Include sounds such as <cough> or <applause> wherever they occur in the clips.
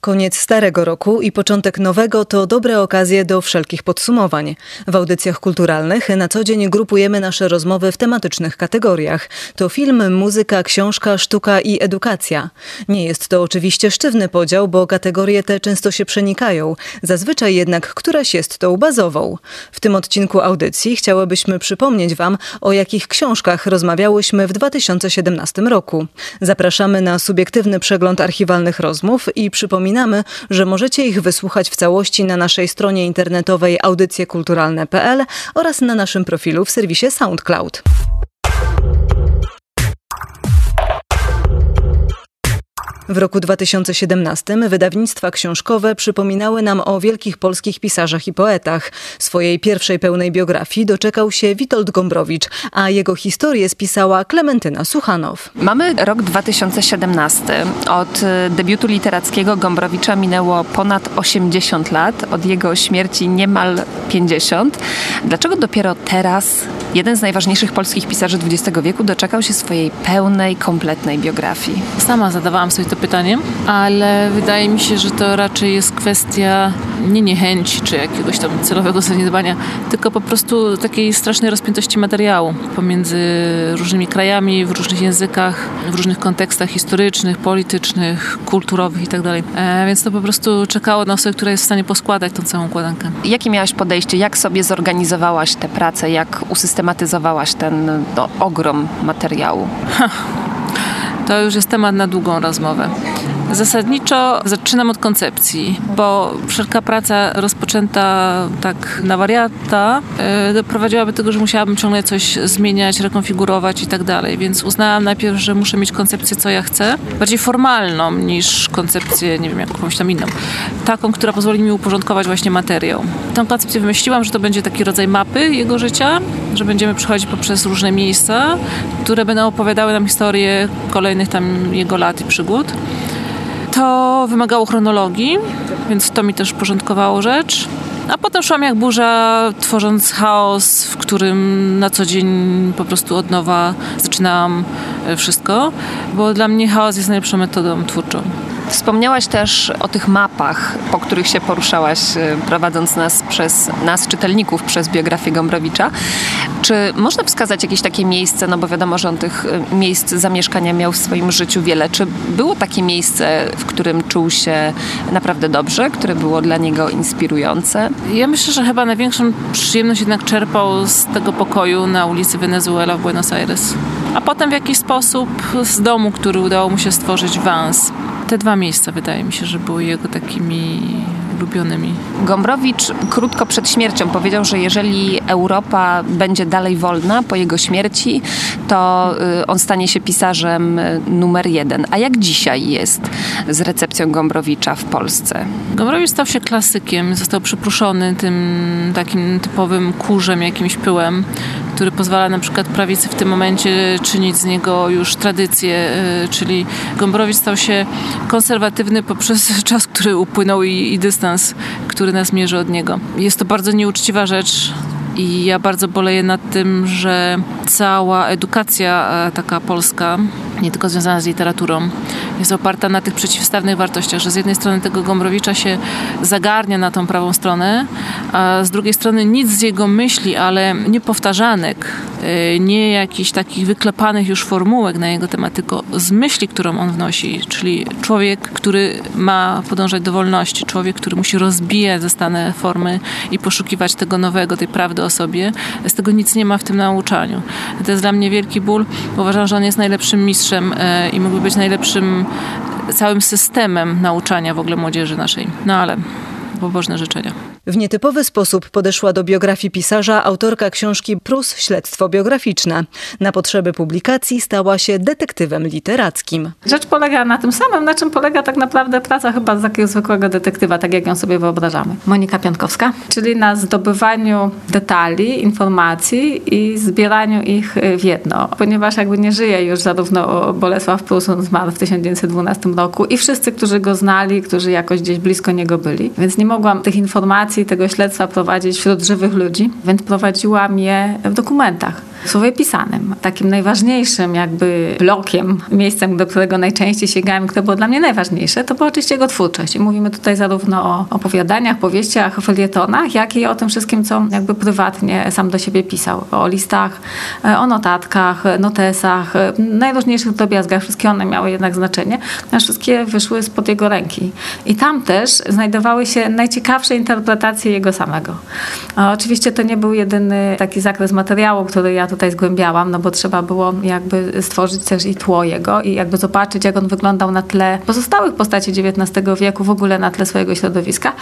Koniec starego roku i początek nowego to dobre okazje do wszelkich podsumowań. W audycjach kulturalnych na co dzień grupujemy nasze rozmowy w tematycznych kategoriach. To film, muzyka, książka, sztuka i edukacja. Nie jest to oczywiście sztywny podział, bo kategorie te często się przenikają. Zazwyczaj jednak któraś jest tą bazową. W tym odcinku audycji chciałybyśmy przypomnieć Wam, o jakich książkach rozmawiałyśmy w 2017 roku. Zapraszamy na subiektywny przegląd archiwalnych rozmów i przypominamy, Przypominamy, że możecie ich wysłuchać w całości na naszej stronie internetowej audycjekulturalne.pl oraz na naszym profilu w serwisie SoundCloud. W roku 2017 wydawnictwa książkowe przypominały nam o wielkich polskich pisarzach i poetach. Swojej pierwszej pełnej biografii doczekał się Witold Gombrowicz, a jego historię spisała Klementyna Suchanow. Mamy rok 2017. Od y, debiutu literackiego Gombrowicza minęło ponad 80 lat, od jego śmierci niemal 50. Dlaczego dopiero teraz jeden z najważniejszych polskich pisarzy XX wieku doczekał się swojej pełnej, kompletnej biografii? Sama zadawałam sobie to pytanie, ale wydaje mi się, że to raczej jest kwestia nie niechęci czy jakiegoś tam celowego zaniedbania, tylko po prostu takiej strasznej rozpiętości materiału pomiędzy różnymi krajami, w różnych językach, w różnych kontekstach historycznych, politycznych, kulturowych itd. Tak e, więc to po prostu czekało na osobę, która jest w stanie poskładać tą całą układankę. Jakie miałaś podejście? Jak sobie zorganizowałaś tę pracę? Jak usystematyzowałaś ten no, ogrom materiału? Ha <laughs> to już jest temat na długą rozmowę. Zasadniczo zaczynam od koncepcji, bo wszelka praca rozpoczęta tak na wariata yy, doprowadziłaby do tego, że musiałabym ciągle coś zmieniać, rekonfigurować i tak dalej. Więc uznałam najpierw, że muszę mieć koncepcję, co ja chcę, bardziej formalną niż koncepcję, nie wiem, jakąś tam inną. Taką, która pozwoli mi uporządkować właśnie materiał. Tę koncepcję wymyśliłam, że to będzie taki rodzaj mapy jego życia, że będziemy przechodzić poprzez różne miejsca, które będą opowiadały nam historię kolejnych tam jego lat i przygód. To wymagało chronologii, więc to mi też porządkowało rzecz. A potem szłam jak burza, tworząc chaos, w którym na co dzień po prostu od nowa zaczynałam e, wszystko, bo dla mnie chaos jest najlepszą metodą twórczą. Wspomniałaś też o tych mapach, po których się poruszałaś, y, prowadząc nas przez nas, czytelników, przez biografię Gombrowicza. Czy można wskazać jakieś takie miejsce, no bo wiadomo, że on tych y, miejsc zamieszkania miał w swoim życiu wiele. Czy było takie miejsce, w którym czuł się naprawdę dobrze, które było dla niego inspirujące? Ja myślę, że chyba największą przyjemność jednak czerpał z tego pokoju na ulicy Wenezuela w Buenos Aires. A potem w jakiś sposób z domu, który udało mu się stworzyć Vans te dwa miejsca wydaje mi się, że były jego takimi ulubionymi. Gombrowicz krótko przed śmiercią powiedział, że jeżeli Europa będzie dalej wolna po jego śmierci, to y, on stanie się pisarzem y, numer jeden. A jak dzisiaj jest z recepcją Gombrowicza w Polsce? Gombrowicz stał się klasykiem, został przypruszony tym takim typowym kurzem, jakimś pyłem, który pozwala na przykład prawicy w tym momencie czynić z niego już tradycję, y, czyli Gombrowicz stał się konserwatywny poprzez <laughs> czas, który upłynął i, i dystans, który nas mierzy od niego. Jest to bardzo nieuczciwa rzecz, i ja bardzo boleję nad tym, że cała edukacja e, taka polska, nie tylko związana z literaturą, jest oparta na tych przeciwstawnych wartościach, że z jednej strony tego Gombrowicza się zagarnia na tą prawą stronę, a z drugiej strony nic z jego myśli, ale nie powtarzanek, e, nie jakichś takich wyklepanych już formułek na jego temat, tylko z myśli, którą on wnosi, czyli człowiek, który ma podążać do wolności, człowiek, który musi rozbijać zastane formy i poszukiwać tego nowego, tej prawdy o sobie. Z tego nic nie ma w tym nauczaniu. To jest dla mnie wielki ból, uważam, że on jest najlepszym mistrzem e, i mógłby być najlepszym całym systemem nauczania w ogóle młodzieży naszej. No ale pobożne życzenia. W nietypowy sposób podeszła do biografii pisarza autorka książki Prus Śledztwo biograficzne. Na potrzeby publikacji stała się detektywem literackim. Rzecz polega na tym samym, na czym polega tak naprawdę praca chyba z takiego zwykłego detektywa, tak jak ją sobie wyobrażamy. Monika Piątkowska. Czyli na zdobywaniu detali, informacji i zbieraniu ich w jedno. Ponieważ jakby nie żyje już zarówno Bolesław Prus, on zmarł w 1912 roku i wszyscy, którzy go znali, którzy jakoś gdzieś blisko niego byli. Więc nie mogłam tych informacji, tego śledztwa prowadzić wśród żywych ludzi, więc prowadziłam je w dokumentach. Słowie pisanym. Takim najważniejszym jakby blokiem, miejscem, do którego najczęściej sięgałem, które było dla mnie najważniejsze, to była oczywiście jego twórczość. I mówimy tutaj zarówno o opowiadaniach, powieściach, felietonach, jak i o tym wszystkim, co jakby prywatnie sam do siebie pisał. O listach, o notatkach, notesach, najróżniejszych drobiazgach. Wszystkie one miały jednak znaczenie, a wszystkie wyszły spod jego ręki. I tam też znajdowały się najciekawsze interpretacje jego samego. A oczywiście to nie był jedyny taki zakres materiału, który ja tutaj zgłębiałam, no bo trzeba było jakby stworzyć też i tło jego i jakby zobaczyć, jak on wyglądał na tle pozostałych postaci XIX wieku, w ogóle na tle swojego środowiska.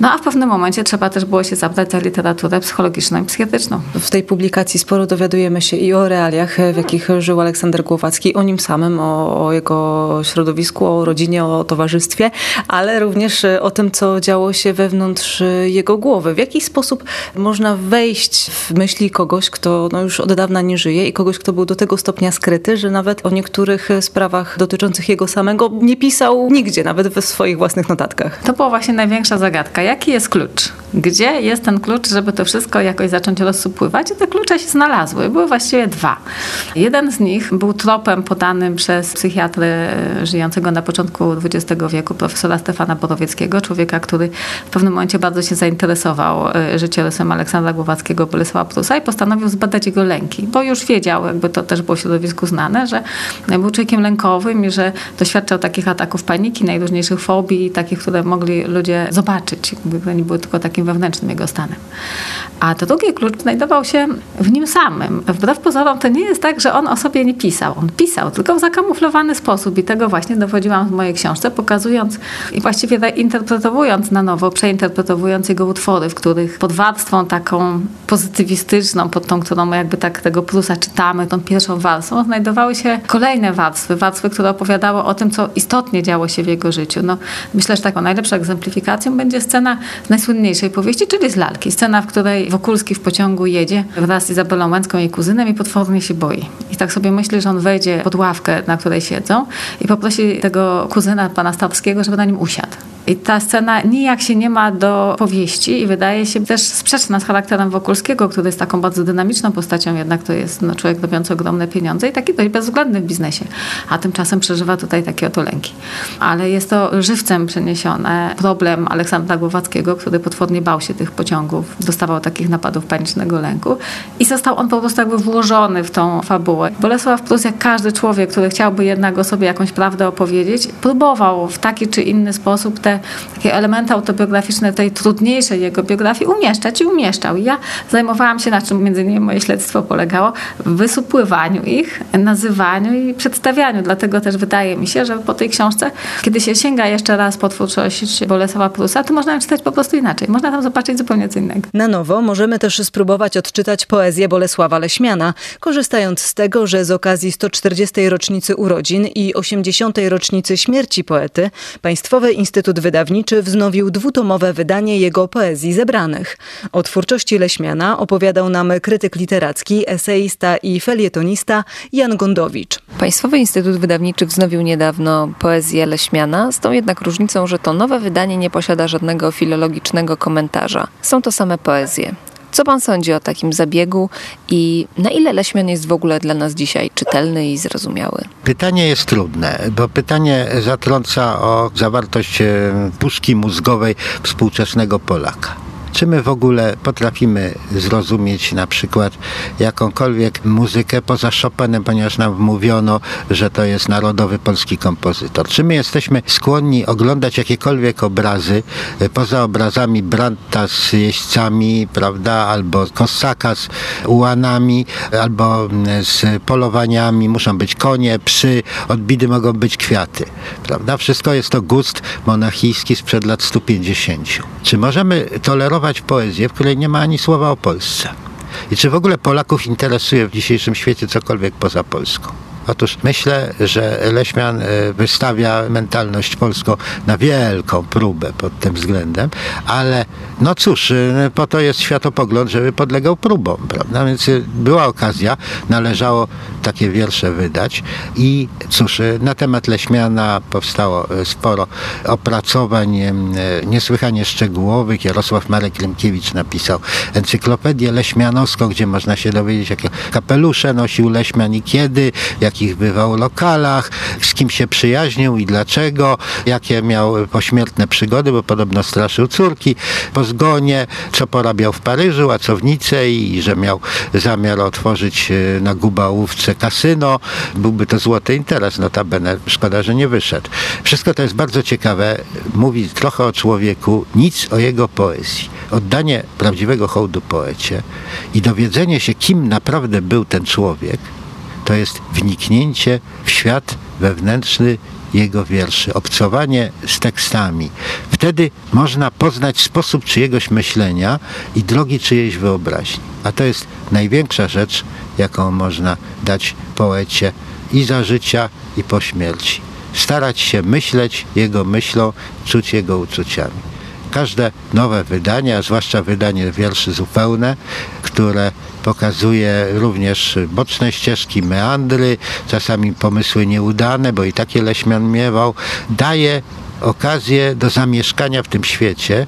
No a w pewnym momencie trzeba też było się zabrać za literaturę psychologiczną i psychiatryczną. W tej publikacji sporo dowiadujemy się i o realiach, w jakich żył Aleksander Głowacki, o nim samym, o, o jego środowisku, o rodzinie, o towarzystwie, ale również o tym, co działo się wewnątrz jego głowy. W jaki sposób można wejść w myśli kogoś, kto no już od dawna nie żyje i kogoś, kto był do tego stopnia skryty, że nawet o niektórych sprawach dotyczących jego samego nie pisał nigdzie, nawet we swoich własnych notatkach. To była właśnie największa zagadka. Jaki jest klucz? Gdzie jest ten klucz, żeby to wszystko jakoś zacząć rozsupływać? I te klucze się znalazły. Były właściwie dwa. Jeden z nich był tropem podanym przez psychiatrę żyjącego na początku XX wieku, profesora Stefana Borowieckiego, człowieka, który w pewnym momencie bardzo się zainteresował e, życiorysem Aleksandra Głowackiego, Bolesława Prusa i postanowił zbadać jego lęki, bo już wiedział, jakby to też było w środowisku znane, że był człowiekiem lękowym i że doświadczał takich ataków paniki, najróżniejszych fobii, takich, które mogli ludzie zobaczyć, jakby nie były tylko takim wewnętrznym jego stanem. A drugi klucz znajdował się w nim samym. Wbrew pozorom to nie jest tak, że on o sobie nie pisał. On pisał, tylko w zakamuflowany sposób i tego właśnie dowodziłam w mojej książce, pokazując i właściwie interpretowując na nowo, przeinterpretowując jego utwory, w których pod warstwą taką pozytywistyczną, pod tą, którą jakby tak tego Prusa czytamy, tą pierwszą warstwą, znajdowały się kolejne warstwy, warstwy, które opowiadały o tym, co istotnie działo się w jego życiu. No, myślę, że taką najlepszą egzemplifikacją będzie scena z najsłynniejszej powieści, czyli z lalki. Scena, w której Wokulski w pociągu jedzie wraz z Izabelą Łęcką, jej kuzynem i potwornie się boi. I tak sobie myśli, że on wejdzie pod ławkę, na której siedzą i poprosi tego kuzyna pana Starskiego, żeby na nim usiadł. I ta scena nijak się nie ma do powieści i wydaje się też sprzeczna z charakterem Wokulskiego, który jest taką bardzo dynamiczną postacią, jednak to jest no, człowiek robiący ogromne pieniądze i taki dość bezwzględny w biznesie. A tymczasem przeżywa tutaj takie oto lęki. Ale jest to żywcem przeniesione. Problem Aleksandra Głowackiego, który potwornie bał się tych pociągów, dostawał takich napadów panicznego lęku i został on po prostu jakby włożony w tą fabułę. Bolesław Prus, jak każdy człowiek, który chciałby jednak o sobie jakąś prawdę opowiedzieć, próbował w taki czy inny sposób te takie elementy autobiograficzne tej trudniejszej jego biografii umieszczać i umieszczał. I ja zajmowałam się, na czym między innymi moje śledztwo polegało, w wysupływaniu ich, nazywaniu i przedstawianiu. Dlatego też wydaje mi się, że po tej książce, kiedy się sięga jeszcze raz po twórczość Bolesława Prusa, to można ją czytać po prostu inaczej. Można tam zobaczyć zupełnie co innego. Na nowo możemy też spróbować odczytać poezję Bolesława Leśmiana, korzystając z tego, że z okazji 140. rocznicy urodzin i 80. rocznicy śmierci poety Państwowy Instytut Wydawniczy wznowił dwutomowe wydanie jego poezji zebranych. O twórczości Leśmiana opowiadał nam krytyk literacki, eseista i felietonista Jan Gondowicz. Państwowy Instytut Wydawniczy wznowił niedawno poezję Leśmiana, z tą jednak różnicą, że to nowe wydanie nie posiada żadnego filologicznego komentarza. Są to same poezje. Co pan sądzi o takim zabiegu i na ile Leśmian jest w ogóle dla nas dzisiaj czytelny i zrozumiały? Pytanie jest trudne, bo pytanie zatrąca o zawartość e, puszki mózgowej współczesnego Polaka. Czy my w ogóle potrafimy zrozumieć na przykład jakąkolwiek muzykę poza Chopinem, ponieważ nam mówiono, że to jest narodowy polski kompozytor? Czy my jesteśmy skłonni oglądać jakiekolwiek obrazy e, poza obrazami Brandta z jeźdźcami, prawda, albo Kosaka z ułanami, albo mm, z polowaniami, muszą być konie, psy, odbity mogą być kwiaty, prawda? Wszystko jest to gust monachijski sprzed lat 150. Czy możemy tolerować poezję, w której nie ma ani słowa o Polsce. I czy w ogóle Polaków interesuje w dzisiejszym świecie cokolwiek poza Polską? Otóż myślę, że Leśmian e, wystawia mentalność polską na wielką próbę pod tym względem, ale no cóż, e, po to jest światopogląd, żeby podlegał próbom, prawda? Więc e, była okazja, należało takie wiersze wydać i cóż, na temat Leśmiana powstało sporo opracowań niesłychanie szczegółowych. Jarosław Marek Lemkiewicz napisał encyklopedię leśmianowską, gdzie można się dowiedzieć, jakie kapelusze nosił Leśmian i kiedy, jak jakich bywał lokalach, z kim się przyjaźnił i dlaczego, jakie miał pośmiertne przygody, bo podobno straszył córki po zgonie, co porabiał w Paryżu, a co w Nice i że miał zamiar otworzyć e, na Gubałówce kasyno. Byłby to złoty interes, notabene. Szkoda, że nie wyszedł. Wszystko to jest bardzo ciekawe. Mówi trochę o człowieku, nic o jego poezji. Oddanie prawdziwego hołdu poecie i dowiedzenie się, kim naprawdę był ten człowiek, to jest wniknięcie w świat wewnętrzny jego wierszy, obcowanie z tekstami. Wtedy można poznać sposób czyjegoś myślenia i drogi czyjejś wyobraźni. A to jest największa rzecz, jaką można dać poecie i za życia, i po śmierci. Starać się myśleć jego myślą, czuć jego uczuciami. Każde nowe wydanie, a zwłaszcza wydanie wierszy zupełne, które pokazuje również boczne ścieżki, meandry, czasami pomysły nieudane, bo i takie Leśmian miewał, daje okazję do zamieszkania w tym świecie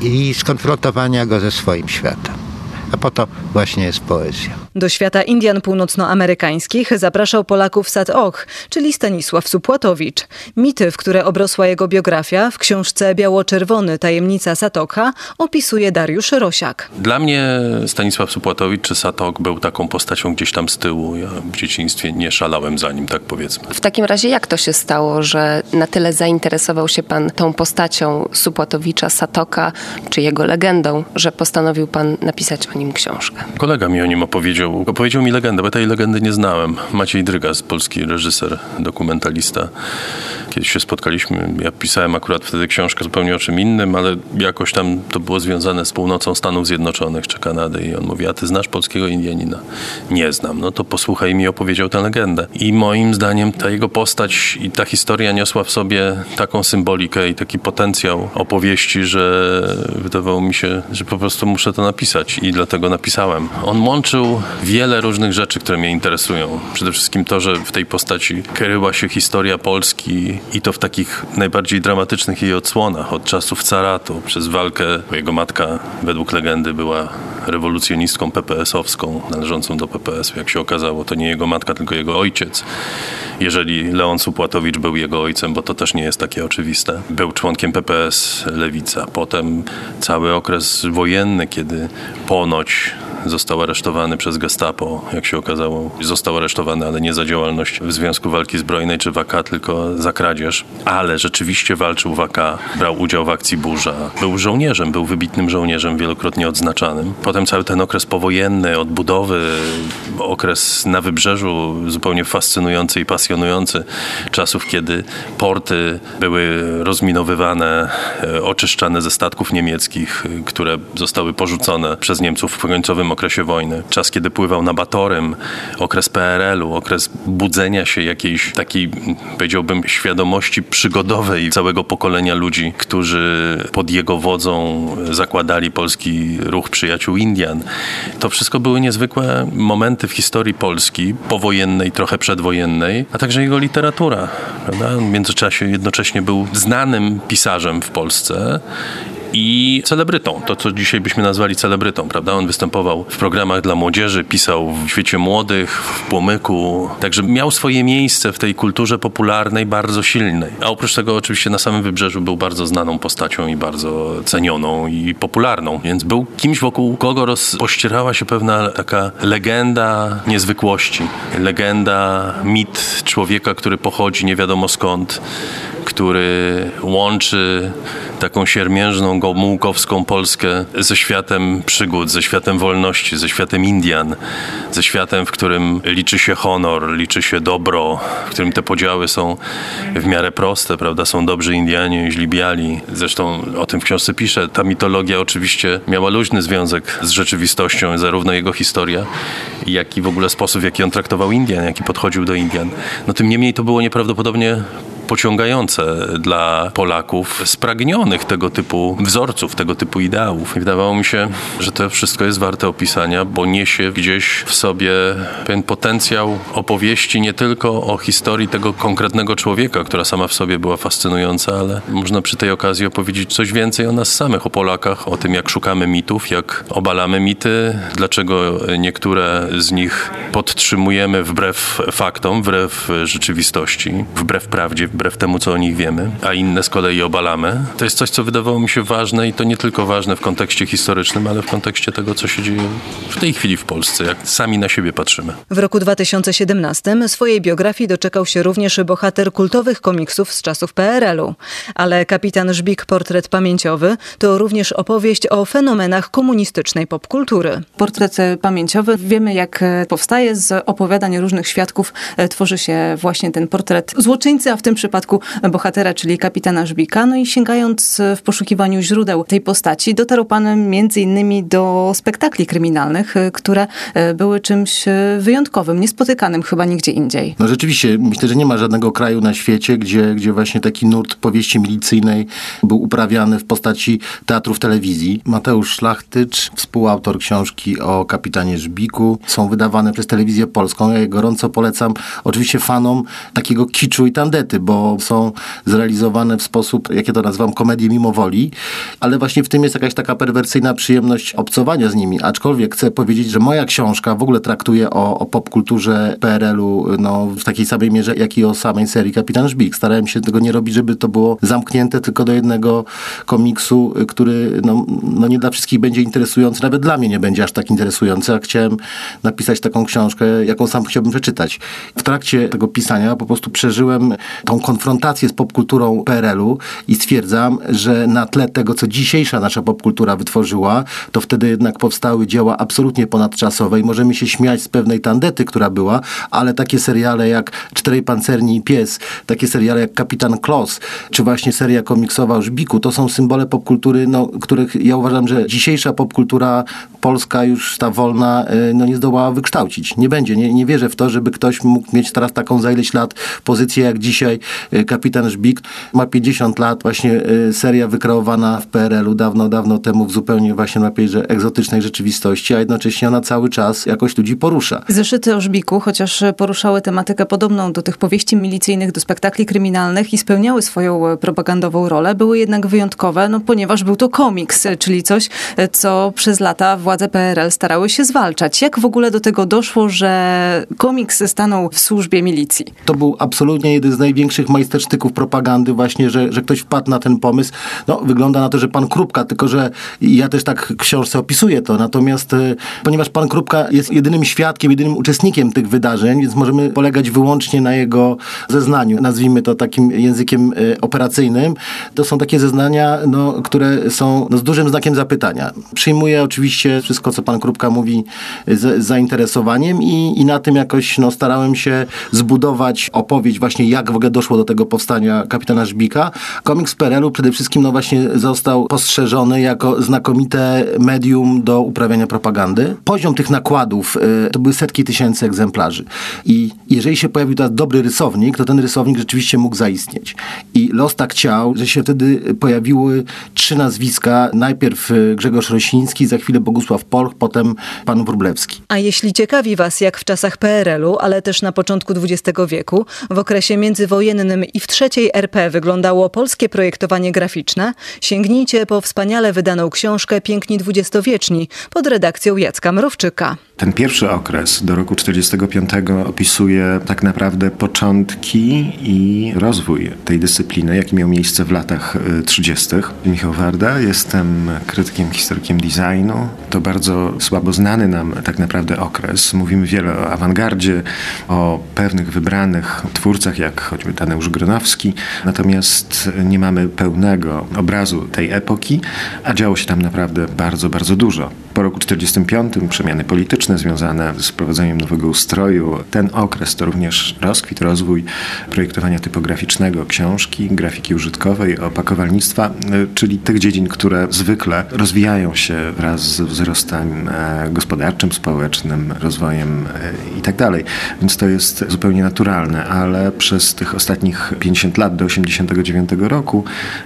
i skonfrontowania go ze swoim światem a po to właśnie jest poezja. Do świata Indian północnoamerykańskich zapraszał Polaków Sat Och, czyli Stanisław Supłatowicz. Mity, w które obrosła jego biografia, w książce Biało-Czerwony Tajemnica Satokha opisuje Dariusz Rosiak. Dla mnie Stanisław Supłatowicz czy Satok był taką postacią gdzieś tam z tyłu. Ja w dzieciństwie nie szalałem za nim, tak powiedzmy. W takim razie jak to się stało, że na tyle zainteresował się pan tą postacią Supłatowicza, Satoka, czy jego legendą, że postanowił pan napisać o nim książkę. Kolega mi o nim opowiedział. Opowiedział mi legendę, bo tej legendy nie znałem. Maciej Drygas, polski reżyser, dokumentalista. Kiedyś się spotkaliśmy. Ja pisałem akurat wtedy książkę zupełnie o czym innym, ale jakoś tam to było związane z północą Stanów Zjednoczonych czy Kanady. I on mówi, a ty znasz polskiego Indianina? Nie znam. No to posłuchaj mi opowiedział tę legendę. I moim zdaniem ta jego postać i ta historia niosła w sobie taką symbolikę i taki potencjał opowieści, że wydawało mi się, że po prostu muszę to napisać. I dlatego napisałem. On łączył wiele różnych rzeczy, które mnie interesują. Przede wszystkim to, że w tej postaci kryła się historia Polski i to w takich najbardziej dramatycznych jej odsłonach, od czasów caratu, przez walkę, jego matka według legendy była rewolucjonistką PPS-owską, należącą do PPS. Jak się okazało, to nie jego matka, tylko jego ojciec. Jeżeli Leon Supłatowicz był jego ojcem, bo to też nie jest takie oczywiste. Był członkiem PPS Lewica. Potem cały okres wojenny, kiedy ponoć został aresztowany przez Gestapo, jak się okazało. Został aresztowany, ale nie za działalność w Związku Walki Zbrojnej czy w AK, tylko za kradzież. Ale rzeczywiście walczył w AK, brał udział w akcji Burza. Był żołnierzem, był wybitnym żołnierzem, wielokrotnie odznaczanym. Potem cały ten okres powojenny, odbudowy, okres na wybrzeżu zupełnie fascynujący i pasjonujący. Czasów, kiedy porty były rozminowywane, e, oczyszczane ze statków niemieckich, które zostały porzucone przez Niemców w końcowym okresie wojny. Czas, kiedy pływał na Batorym, okres PRL-u, okres budzenia się jakiejś takiej, powiedziałbym, świadomości przygodowej całego pokolenia ludzi, którzy pod jego wodzą zakładali polski ruch przyjaciół Indian. To wszystko były niezwykłe momenty w historii Polski, powojennej, trochę przedwojennej, a także jego literatura. Prawda? W międzyczasie jednocześnie był znanym pisarzem w Polsce i celebrytą. To, co dzisiaj byśmy nazwali celebrytą, prawda? On występował w programach dla młodzieży, pisał w Świecie Młodych, w Płomyku. Także miał swoje miejsce w tej kulturze popularnej bardzo silnej. A oprócz tego oczywiście na samym Wybrzeżu był bardzo znaną postacią i bardzo cenioną i popularną. Więc był kimś, wokół kogo rozpościerała się pewna taka legenda niezwykłości. Legenda, mit człowieka, który pochodzi nie wiadomo skąd, który łączy taką siermiężną, gomułkowską Polskę ze światem przygód, ze światem wolności, ze światem Indian, ze światem, w którym liczy się honor, liczy się dobro, w którym te podziały są w miarę proste, prawda? Są dobrzy Indianie, źli biali. Zresztą o tym w książce piszę. Ta mitologia oczywiście miała luźny związek z rzeczywistością, zarówno jego historia, jak i w ogóle sposób, w jaki on traktował Indian, jaki podchodził do Indian. No tym niemniej to było nieprawdopodobnie pociągające dla Polaków spragnionych tego typu wzorców, tego typu ideałów. I wydawało mi się, że to wszystko jest warte opisania, bo niesie gdzieś w sobie pewien potencjał opowieści nie tylko o historii tego konkretnego człowieka, która sama w sobie była fascynująca, ale można przy tej okazji opowiedzieć coś więcej o nas samych, o Polakach, o tym jak szukamy mitów, jak obalamy mity, dlaczego niektóre z nich podtrzymujemy wbrew faktom, wbrew rzeczywistości, wbrew prawdzie, wbrew temu, co o nich wiemy, a inne z kolei obalamy. To jest coś, co wydawało mi się ważne i to nie tylko ważne w kontekście historycznym, ale w kontekście tego, co się dzieje w tej chwili w Polsce, jak sami na siebie patrzymy. W roku 2017 swojej biografii doczekał się również bohater kultowych komiksów z czasów PRL-u. Ale Kapitan Żbik Portret Pamięciowy to również opowieść o fenomenach komunistycznej popkultury. Portret pamięciowy, wiemy jak powstaje z opowiadań różnych świadków, tworzy się właśnie ten portret złoczyńcy, a w tym przypadku przypadku bohatera, czyli kapitana Żbika. No i sięgając w poszukiwaniu źródeł tej postaci, dotarł pan między innymi do spektakli kryminalnych, które e, były czymś e, wyjątkowym, niespotykanym chyba nigdzie indziej. No rzeczywiście, myślę, że nie ma żadnego kraju na świecie, gdzie, gdzie właśnie taki nurt powieści milicyjnej był uprawiany w postaci teatrów telewizji. Mateusz Szlachtycz, współautor książki o kapitanie Żbiku, są wydawane przez telewizję polską. Ja je gorąco polecam oczywiście fanom takiego kiczu i tandety, bo są zrealizowane w sposób, jak ja to nazywam, komedię mimo woli, ale właśnie w tym jest jakaś taka perwersyjna przyjemność obcowania z nimi. Aczkolwiek chcę powiedzieć, że moja książka w ogóle traktuje o, o popkulturze PRL-u no, w takiej samej mierze, jak i o samej serii Kapitan Żbik. Starałem się tego nie robić, żeby to było zamknięte tylko do jednego komiksu, który no, no nie dla wszystkich będzie interesujący, nawet dla mnie nie będzie aż tak interesujący, a chciałem napisać taką książkę, jaką sam chciałbym przeczytać. W trakcie tego pisania po prostu przeżyłem tą konfrontację z popkulturą PRL-u i stwierdzam, że na tle tego, co dzisiejsza nasza popkultura wytworzyła, to wtedy jednak powstały dzieła absolutnie ponadczasowe i możemy się śmiać z pewnej tandety, która była, ale takie seriale jak Czterej Pancerni i Pies, takie seriale jak Kapitan Klos, czy właśnie seria komiksowa Żbiku, to są symbole popkultury, no, których ja uważam, że dzisiejsza popkultura polska już ta wolna, y, no nie zdołała wykształcić. Nie będzie. Nie, nie wierzę w to, żeby ktoś mógł mieć teraz taką za ileś lat pozycję jak dzisiaj kapitan Żbik. Ma 50 lat, właśnie y, seria wykreowana w PRL-u dawno, dawno temu w zupełnie właśnie na że egzotycznej rzeczywistości, a jednocześnie ona cały czas jakoś ludzi porusza. Zeszyty o Żbiku, chociaż poruszały tematykę podobną do tych powieści milicyjnych, do spektakli kryminalnych i spełniały swoją propagandową rolę, były jednak wyjątkowe, no ponieważ był to komiks, czyli coś, co przez lata władze PRL starały się zwalczać. Jak w ogóle do tego doszło, że komiks stanął w służbie milicji? To był absolutnie jeden z największych majstersztyków propagandy właśnie, że, że ktoś wpadł na ten pomysł. No, wygląda na to, że pan Krupka, tylko że ja też tak w książce opisuję to, natomiast e, ponieważ pan Krupka jest jedynym świadkiem, jedynym uczestnikiem tych wydarzeń, więc możemy polegać wyłącznie na jego zeznaniu, nazwijmy to takim językiem e, operacyjnym. To są takie zeznania, no, które są no, z dużym znakiem zapytania. Przyjmuję oczywiście wszystko, co pan Krupka mówi z, z zainteresowaniem i, i na tym jakoś no, starałem się zbudować opowieść właśnie, jak w ogóle doszło do tego powstania kapitana Żbika. Komiks PRL-u przede wszystkim no właśnie został postrzeżony jako znakomite medium do uprawiania propagandy. Poziom tych nakładów y, to były setki tysięcy egzemplarzy. I jeżeli się pojawił teraz dobry rysownik, to ten rysownik rzeczywiście mógł zaistnieć. I los tak chciał, że się wtedy pojawiły trzy nazwiska. Najpierw y, Grzegorz Rosiński, za chwilę Bogusław Polch, potem pan Wróblewski. A jeśli ciekawi was, jak w czasach PRL-u, ale też na początku XX wieku, w okresie międzywojennym i w trzeciej RP wyglądało polskie projektowanie graficzne, sięgnijcie po wspaniale wydaną książkę Piękni dwudziestowieczni pod redakcją Jacka Mrowczyka. Ten pierwszy okres do roku 45 opisuje tak naprawdę początki i rozwój tej dyscypliny, jaki miał miejsce w latach 30. Michał Warda, jestem krytykiem, historykiem designu. To bardzo słabo znany nam tak naprawdę okres. Mówimy wiele o awangardzie, o pewnych wybranych twórcach, jak choćby Tadeusz Gronowski, natomiast nie mamy pełnego obrazu tej epoki, a działo się tam naprawdę bardzo, bardzo dużo. Po roku 1945 przemiany polityczne związane z wprowadzeniem nowego ustroju. Ten okres to również rozkwit, rozwój projektowania typograficznego, książki, grafiki użytkowej, opakowalnictwa, czyli tych dziedzin, które zwykle rozwijają się wraz z wzrostem e, gospodarczym, społecznym, rozwojem e, itd. Tak Więc to jest zupełnie naturalne, ale przez tych ostatnich 50 lat do 89 roku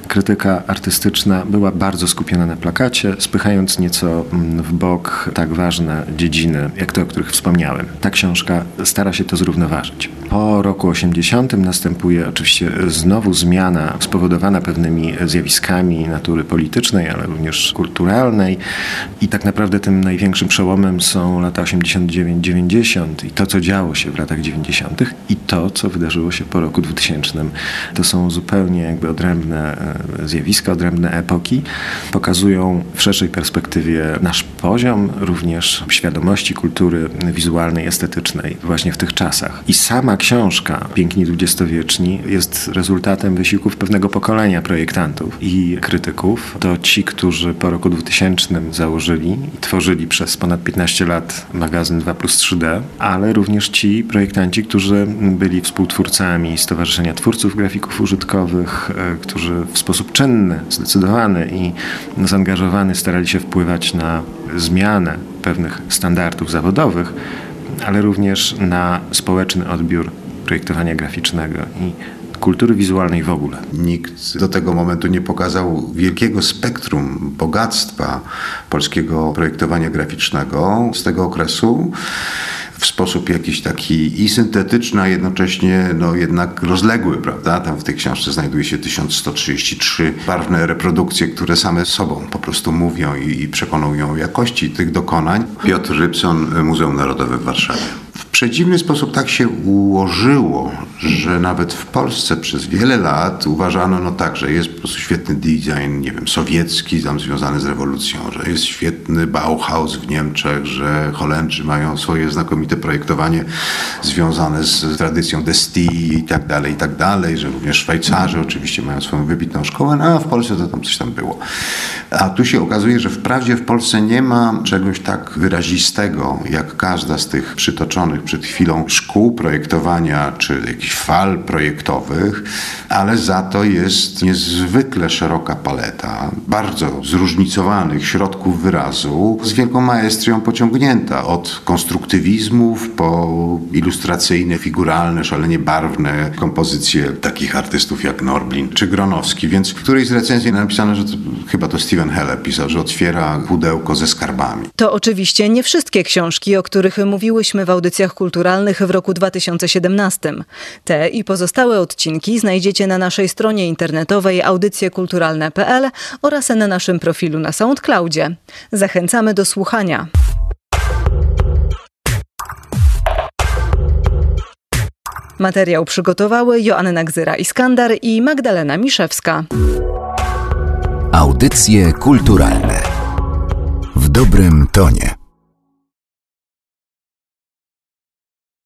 krytyka artystyczna była bardzo skupiona na plakacie, spychając nieco mm, w bok tak ważne dziedziny, jak te, o których wspomniałem. Ta książka stara się to zrównoważyć. Po roku 80 następuje oczywiście znowu zmiana spowodowana pewnymi zjawiskami natury politycznej, ale również kulturalnej i tak naprawdę tym największym przełomem są lata 89-90 i to, co działo się w latach 90 i to, co wydarzyło się po roku 2000. To są zupełnie jakby odrębne e, zjawiska, odrębne epoki. Pokazują w szerszej perspektywie nasz poziom również świadomości kultury wizualnej, estetycznej właśnie w tych czasach. I sama książka Piękni dwudziestowieczni jest rezultatem wysiłków pewnego pokolenia projektantów i krytyków. To ci, którzy po roku 2000 założyli i tworzyli przez ponad 15 lat magazyn 2 plus 3D, ale również ci projektanci, którzy byli współtwórcami Stowarzyszenia Twórców Grafików Użytkowych, e, którzy w sposób czynny, zdecydowany i zaangażowany starali się wpływać na zmianę pewnych standardów zawodowych, ale również na społeczny odbiór projektowania graficznego i kultury wizualnej w ogóle. Nikt do tego momentu nie pokazał wielkiego spektrum bogactwa polskiego projektowania graficznego z tego okresu w sposób jakiś taki i syntetyczny, a jednocześnie no jednak rozległy, prawda? Tam w tej książce znajduje się 1133 barwne reprodukcje, które same sobą po prostu mówią i, i przekonują o jakości tych dokonań. Piotr Rybson, Muzeum Narodowe w Warszawie przedziwny sposób tak się ułożyło, że nawet w Polsce przez wiele lat uważano, no tak, że jest po prostu świetny design, nie wiem, sowiecki, tam związany z rewolucją, że jest świetny Bauhaus w Niemczech, że Holendrzy mają swoje znakomite projektowanie związane z tradycją Desti i tak dalej, i tak dalej, że również Szwajcarzy oczywiście mają swoją wybitną szkołę, no a w Polsce to tam coś tam było. A tu się okazuje, że wprawdzie w Polsce nie ma czegoś tak wyrazistego, jak każda z tych przytoczonych przed chwilą szkół projektowania czy jakichś fal projektowych, ale za to jest niezwykle szeroka paleta bardzo zróżnicowanych środków wyrazu, z wielką maestrią pociągnięta od konstruktywizmów po ilustracyjne, figuralne, szalenie barwne kompozycje takich artystów jak Norblin czy Gronowski. Więc w którejś z recenzji napisano, że to, chyba to Steven Helle pisał, że otwiera pudełko ze skarbami. To oczywiście nie wszystkie książki, o których mówiłyśmy w audycjach kulturalnych w roku 2017. Te i pozostałe odcinki znajdziecie na naszej stronie internetowej audycjekulturalne.pl oraz na naszym profilu na SoundCloudzie. Zachęcamy do słuchania. Materiał przygotowały Joanna Gzyra-Iskandar i Magdalena Miszewska. Audycje kulturalne w dobrym tonie.